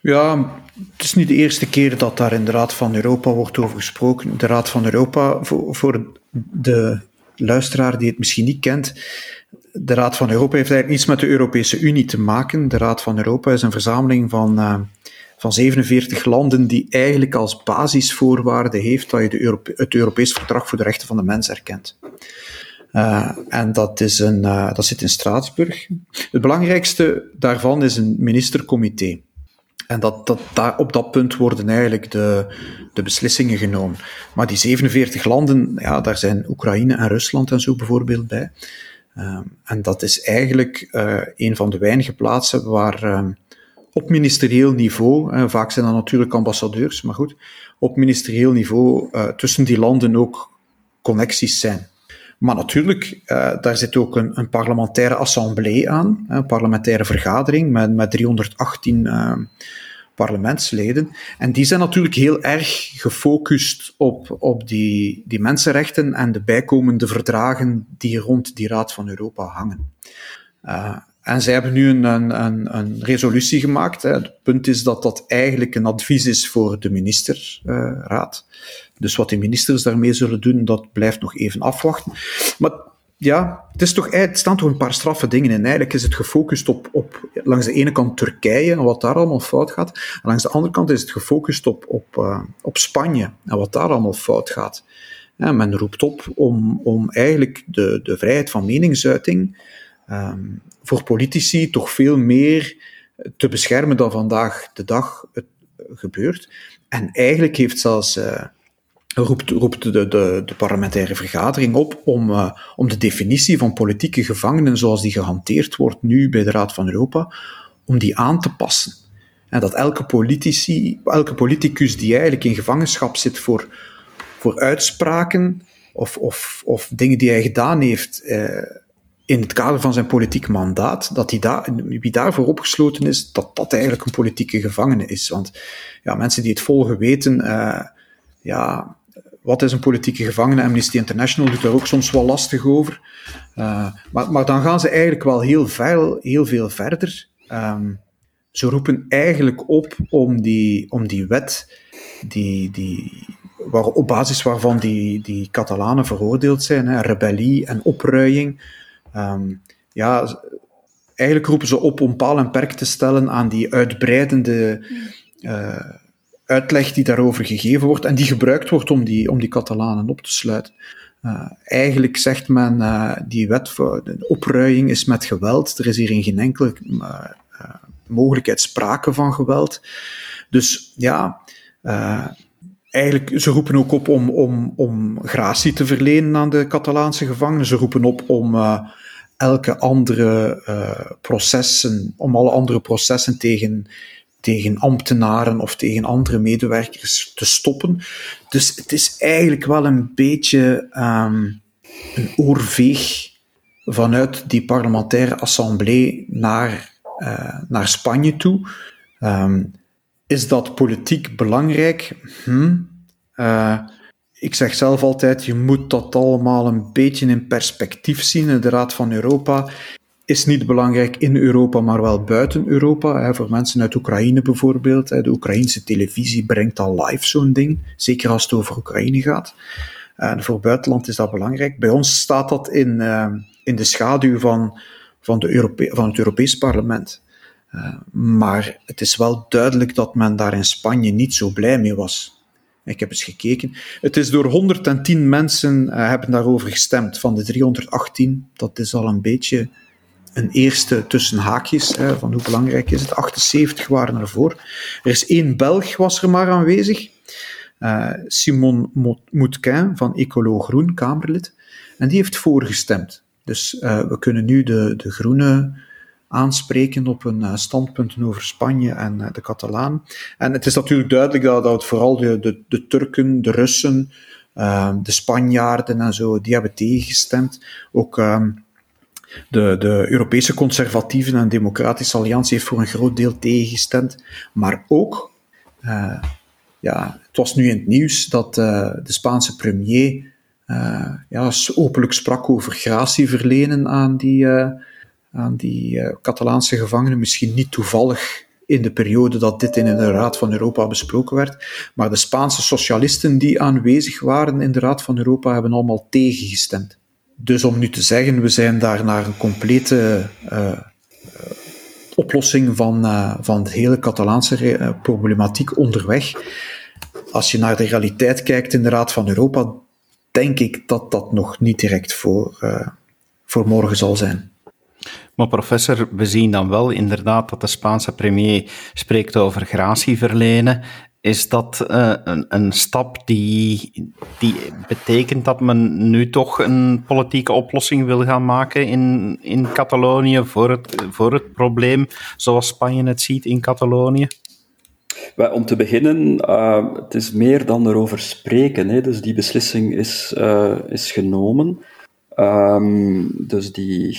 Ja, het is niet de eerste keer dat daar in de Raad van Europa wordt over gesproken. De Raad van Europa, voor, de luisteraar die het misschien niet kent, de Raad van Europa heeft eigenlijk niets met de Europese Unie te maken. De Raad van Europa is een verzameling van uh, van 47 landen die eigenlijk als basisvoorwaarde heeft dat je de het Europees Verdrag voor de Rechten van de Mens erkent. en dat, is een, dat zit in Straatsburg. Het belangrijkste daarvan is een ministercomité. En dat, dat, daar, op dat punt worden eigenlijk de, de beslissingen genomen. Maar die 47 landen, ja, daar zijn Oekraïne en Rusland en zo bijvoorbeeld bij. Um, en dat is eigenlijk een van de weinige plaatsen waar op ministerieel niveau, vaak zijn dat natuurlijk ambassadeurs, maar goed, op ministerieel niveau uh, tussen die landen ook connecties zijn. Maar natuurlijk, daar zit ook een, een parlementaire assemblée aan, een parlementaire vergadering met, met 318 parlementsleden. En die zijn natuurlijk heel erg gefocust op, op die, die mensenrechten en de bijkomende verdragen die rond die Raad van Europa hangen. En zij hebben nu een, een, een resolutie gemaakt. Hè. Het punt is dat dat eigenlijk een advies is voor de ministerraad. dus wat de ministers daarmee zullen doen, dat blijft nog even afwachten. Maar ja, het, is toch, het staan toch een paar straffe dingen in. Eigenlijk is het gefocust op, op langs de ene kant Turkije en wat daar allemaal fout gaat. Langs de andere kant is het gefocust op, op, uh, op Spanje en wat daar allemaal fout gaat. Men roept op om, om eigenlijk de, de vrijheid van meningsuiting um, voor politici toch veel meer te beschermen dan vandaag de dag het gebeurt. En eigenlijk heeft zelfs uh, roept, roept de, de, parlementaire vergadering op om, uh, om de definitie van politieke gevangenen zoals die gehanteerd wordt nu bij de Raad van Europa, om die aan te passen. En dat elke, politici, elke politicus die eigenlijk in gevangenschap zit voor, voor uitspraken of, of, of dingen die hij gedaan heeft uh, in het kader van zijn politiek mandaat, dat die daar, wie daarvoor opgesloten is, dat dat eigenlijk een politieke gevangene is. Want ja, mensen die het volgen weten, uh, ja, wat is een politieke gevangene? Amnesty International doet daar ook soms wel lastig over. Uh, maar, maar dan gaan ze eigenlijk wel heel, veel, heel veel verder. Um, ze roepen eigenlijk op om die, om die wet, die, die, op basis waarvan die, die Catalanen veroordeeld zijn, hè, rebellie en opruiing. Um, ja, eigenlijk roepen ze op om paal en perk te stellen aan die uitbreidende uh, uitleg die daarover gegeven wordt en die gebruikt wordt om die, om die Catalanen op te sluiten. Uh, eigenlijk zegt men, uh, die wet voor de opruiing is met geweld. Er is hier in geen enkele mogelijkheid sprake van geweld. Dus ja, eigenlijk, ze roepen ook op om, om, om gratie te verlenen aan de Catalaanse gevangenen. Ze roepen op om elke andere processen, om alle andere processen tegen tegen ambtenaren of tegen andere medewerkers te stoppen. Dus het is eigenlijk wel een beetje um, een oorveeg vanuit die parlementaire assemblée naar, uh, naar Spanje toe. Um, is dat politiek belangrijk? Hm. Uh, ik zeg zelf altijd, je moet dat allemaal een beetje in perspectief zien. De Raad van Europa is niet belangrijk in Europa, maar wel buiten Europa. Voor mensen uit Oekraïne bijvoorbeeld. De Oekraïnse televisie brengt al live zo'n ding, zeker als het over Oekraïne gaat. En voor buitenland is dat belangrijk. Bij ons staat dat in, uh, in de schaduw van, van, de van het Europees Parlement. Uh, maar het is wel duidelijk dat men daar in Spanje niet zo blij mee was. Ik heb eens gekeken. Het is door 110 mensen uh, hebben daarover gestemd van de 318. Dat is al een beetje een eerste tussen haakjes, hè, van hoe belangrijk is het. 78 waren ervoor. Er is één Belg was er maar aanwezig. Uh, Simon Moutquin van Ecolo Groen, Kamerlid. En die heeft voorgestemd. Dus uh, we kunnen nu de, de Groenen aanspreken op hun uh, standpunten over Spanje en de Catalaan. En het is natuurlijk duidelijk dat, dat vooral de, de, Turken, de Russen, de Spanjaarden en zo, die hebben tegengestemd. Ook ehm, de, de Europese Conservatieven en Democratische Alliantie heeft voor een groot deel tegengestemd. Maar ook, uh, ja, het was nu in het nieuws dat de Spaanse premier ja, openlijk sprak over gratie verlenen aan die, aan die Catalaanse gevangenen. Misschien niet toevallig in de periode dat dit in de Raad van Europa besproken werd. Maar de Spaanse socialisten die aanwezig waren in de Raad van Europa hebben allemaal tegengestemd. Dus om nu te zeggen, we zijn daar naar een complete uh, oplossing van, uh, van de hele Catalaanse problematiek onderweg. Als je naar de realiteit kijkt in de Raad van Europa, denk ik dat dat nog niet direct voor, uh, voor morgen zal zijn. Maar professor, we zien dan wel inderdaad dat de Spaanse premier spreekt over gratie verlenen. Is dat uh, een, een, stap die, die betekent dat men nu toch een politieke oplossing wil gaan maken in, in Catalonië voor het, voor het probleem zoals Spanje het ziet in Catalonië? om te beginnen, uh, het is meer dan erover spreken. Hè. Dus die beslissing is, uh, is genomen. Um, dus die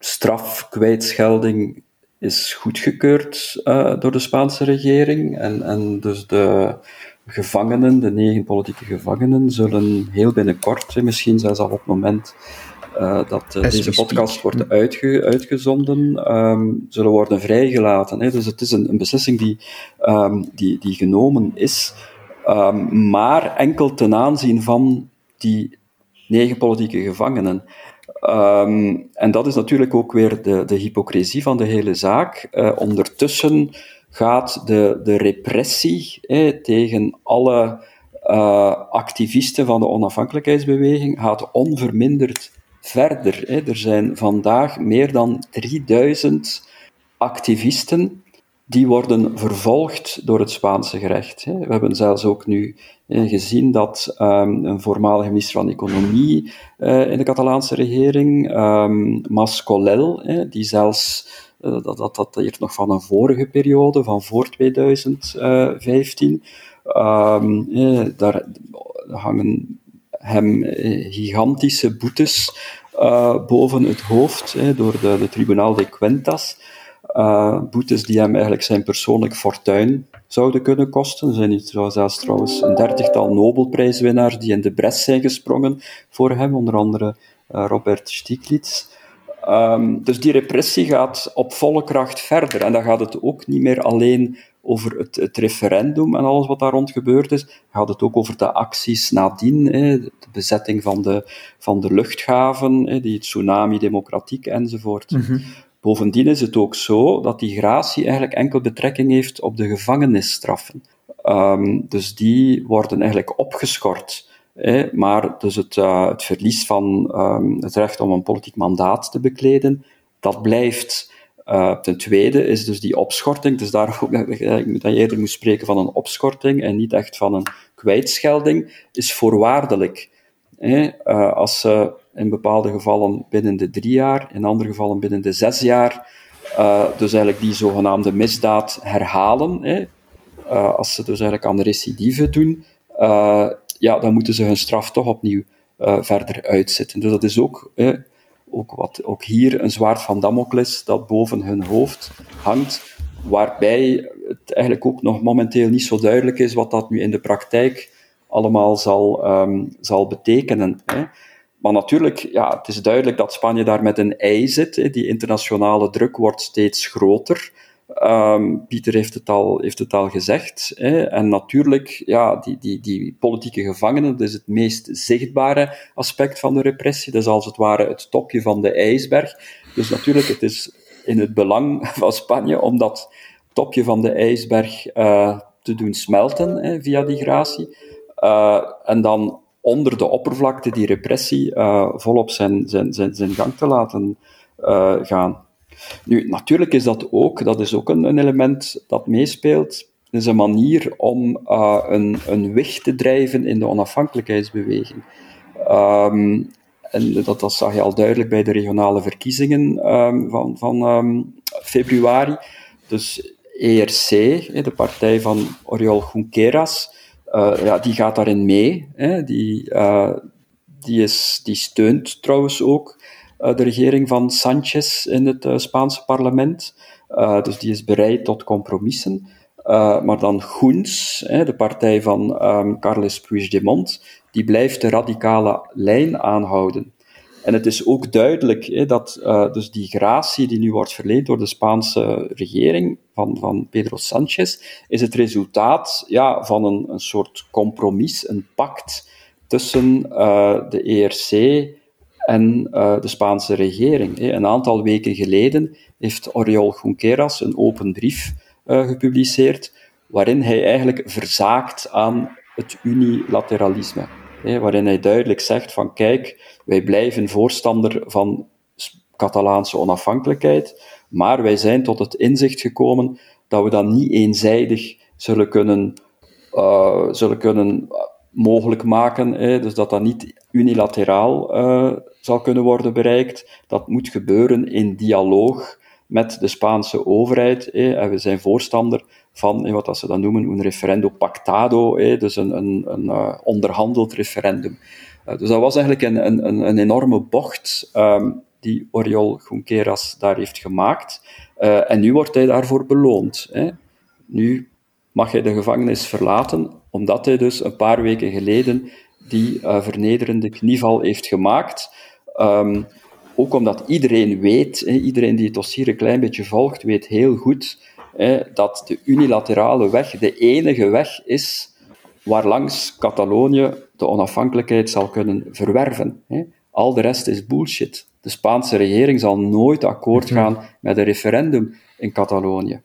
strafkwijtschelding is goedgekeurd uh, door de Spaanse regering. En, en dus de gevangenen, de negen politieke gevangenen, zullen heel binnenkort, misschien zelfs al op het moment uh, dat uh, deze podcast wordt uitge uitgezonden, um, zullen worden vrijgelaten. Hè. Dus het is een, een beslissing die, um, die, die genomen is, um, maar enkel ten aanzien van die negen politieke gevangenen. En dat is natuurlijk ook weer de, de hypocrisie van de hele zaak. Uh, ondertussen gaat de, de repressie tegen alle uh, activisten van de onafhankelijkheidsbeweging gaat onverminderd verder. Er zijn vandaag meer dan 3000 activisten die worden vervolgd door het Spaanse gerecht. We hebben zelfs ook nu gezien dat um, een voormalige minister van Economie uh, in de Catalaanse regering, um, Mas Colell, die zelfs, uh, dat, dat dateert nog van een vorige periode, van voor 2015, um, ehm, daar hangen hem eh, gigantische boetes boven het hoofd door de, de de Cuentas. Uh, boetes die hem eigenlijk zijn persoonlijk fortuin zouden kunnen kosten. Er zijn niet zelfs trouwens een dertigtal Nobelprijswinnaars die in de bres zijn gesprongen voor hem, onder andere uh, Robert Stiglitz. Um, dus die repressie gaat op volle kracht verder. En dan gaat het ook niet meer alleen over het, het, referendum en alles wat daar rond gebeurd is, gaat het ook over de acties nadien, de bezetting van de, van de luchthaven, hè, die tsunami democratiek enzovoort. Mhm. Bovendien is het ook zo dat die gratie eigenlijk enkel betrekking heeft op de gevangenisstraffen. Um, dus die worden eigenlijk opgeschort. Hè, maar dus het, uh, het verlies van um, het recht om een politiek mandaat te bekleden, dat blijft. Uh, ten tweede is dus die opschorting, dus daar ook, moet dat eerder moest spreken van een opschorting en niet echt van een kwijtschelding, is voorwaardelijk. Uh, als ze in bepaalde gevallen binnen de drie jaar, in andere gevallen binnen de zes jaar, uh, dus eigenlijk die zogenaamde misdaad herhalen, als ze dus eigenlijk aan recidive doen, ja, dan moeten ze hun straf toch opnieuw verder uitzitten. Dus dat is ook ook, wat, ook hier een zwaard van Damocles dat boven hun hoofd hangt, waarbij het eigenlijk ook nog momenteel niet zo duidelijk is wat dat nu in de praktijk allemaal zal, um, zal betekenen. Hè. Maar natuurlijk, ja, het is duidelijk dat Spanje daar met een ei zit. Hè. Die internationale druk wordt steeds groter. Um, Pieter heeft het al, heeft het al gezegd. Hè. En natuurlijk, ja, die, die, die politieke gevangenen, dat is het meest zichtbare aspect van de repressie. Dat is als het ware het topje van de ijsberg. Dus natuurlijk, het is in het belang van Spanje om dat topje van de ijsberg uh, te doen smelten hè, via die gratie. Uh, en dan onder de oppervlakte die repressie uh, volop zijn, zijn, zijn, zijn gang te laten gaan. Nu, natuurlijk is dat ook, dat is ook een, een element dat meespeelt. Het is een manier om uh, een, een weg te drijven in de onafhankelijkheidsbeweging. Um, en dat, dat zag je al duidelijk bij de regionale verkiezingen um, van, van um, februari. Dus ERC, de partij van Oriol Junqueras, ja, die gaat daarin mee. Hè. Die, uh, die, is, die steunt trouwens ook eh, de regering van Sanchez in het eh, Spaanse parlement. Eh, dus die is bereid tot compromissen. maar dan Junts, de partij van um, Carles Puigdemont, die blijft de radicale lijn aanhouden. En het is ook duidelijk dat uh, dus die gratie die nu wordt verleend door de Spaanse regering van, van Pedro Sanchez, is het resultaat ja, van een, een soort compromis, een pact tussen uh, de ERC en uh, de Spaanse regering. Een aantal weken geleden heeft Oriol Junqueras een open brief gepubliceerd waarin hij eigenlijk verzaakt aan het unilateralisme. Waarin hij duidelijk zegt van kijk, wij blijven voorstander van Catalaanse onafhankelijkheid, maar wij zijn tot het inzicht gekomen dat we dat niet eenzijdig zullen kunnen, uh, zullen kunnen mogelijk maken. Hè, dus dat dat niet unilateraal uh, zal kunnen worden bereikt. Dat moet gebeuren in dialoog met de Spaanse overheid. Hè, en we zijn voorstander van wat ze dan noemen een referendum pactado, dus een, een, een uh, onderhandeld referendum. Uh, dus dat was eigenlijk een, een, een enorme bocht um, die Oriol Junqueras daar heeft gemaakt. Uh, en nu wordt hij daarvoor beloond. Nu mag hij de gevangenis verlaten, omdat hij dus een paar weken geleden die vernederende knieval heeft gemaakt. Um, ook omdat iedereen weet, iedereen die het dossier een klein beetje volgt, weet heel goed hè, dat de unilaterale weg de enige weg is waarlangs Catalonië de onafhankelijkheid zal kunnen verwerven. Hè. Al de rest is bullshit. De Spaanse regering zal nooit akkoord gaan met een referendum in Catalonië.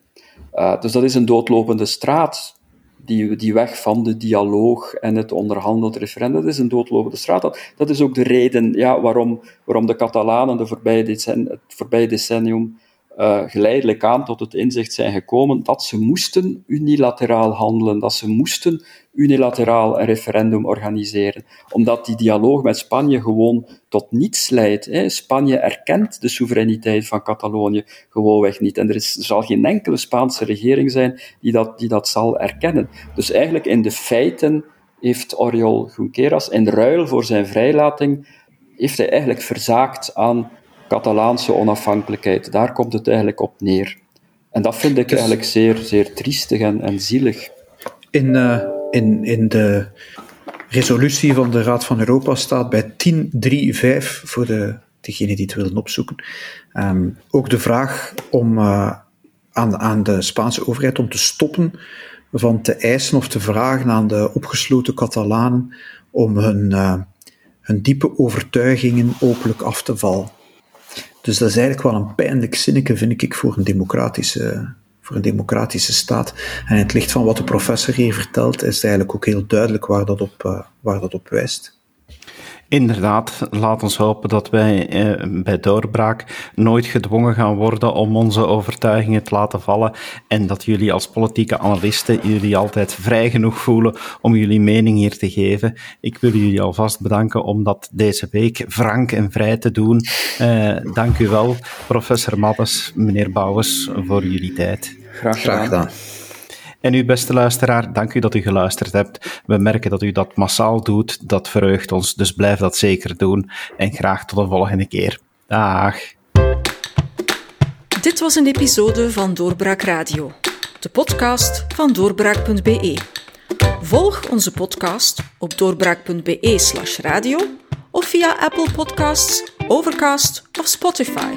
Uh, dus dat is een doodlopende straat. Die, die weg van de dialoog en het onderhandeld referendum, dat is een doodlopende straat. Dat, dat is ook de reden ja, waarom, waarom de Catalanen de voorbije decennium, het voorbije decennium uh, geleidelijk aan tot het inzicht zijn gekomen dat ze moesten unilateraal handelen, dat ze moesten unilateraal een referendum organiseren, omdat die dialoog met Spanje gewoon tot niets leidt. Hè. Spanje erkent de soevereiniteit van Catalonië gewoonweg niet. En er, is, zal geen enkele Spaanse regering zijn die dat, die dat zal erkennen. Dus eigenlijk in de feiten heeft Oriol Junqueras in ruil voor zijn vrijlating heeft hij eigenlijk verzaakt aan Catalaanse onafhankelijkheid. Daar komt het eigenlijk op neer. En dat vind ik dus, eigenlijk zeer, zeer triestig en, en zielig. In, uh, in, in de resolutie van de Raad van Europa staat bij 10.3.5, voor de, degenen die het willen opzoeken, um, ook de vraag om, uh, aan, aan de Spaanse overheid om te stoppen van te eisen of te vragen aan de opgesloten Catalanen om hun, uh, hun diepe overtuigingen openlijk af te vallen. Dus dat is eigenlijk wel een pijnlijk zinnetje, vind ik, voor een democratische, voor een democratische staat. En in het licht van wat de professor hier vertelt, is het eigenlijk ook heel duidelijk waar dat op, uh, waar dat op wijst. Inderdaad, laat ons hopen dat wij eh, bij doorbraak nooit gedwongen gaan worden om onze overtuigingen te laten vallen en dat jullie als politieke analisten jullie altijd vrij genoeg voelen om jullie mening hier te geven. Ik wil jullie alvast bedanken om dat deze week frank en vrij te doen. Eh, dank u wel, professor Mattes, meneer Bouwens, voor jullie tijd. Graag gedaan. En u, beste luisteraar, dank u dat u geluisterd hebt. We merken dat u dat massaal doet. Dat verheugt ons, dus blijf dat zeker doen. En graag tot de volgende keer. Dag. Dit was een episode van Doorbraak Radio, de podcast van doorbraak.be. Volg onze podcast op doorbraak.be/slash radio of via Apple Podcasts, Overcast of Spotify.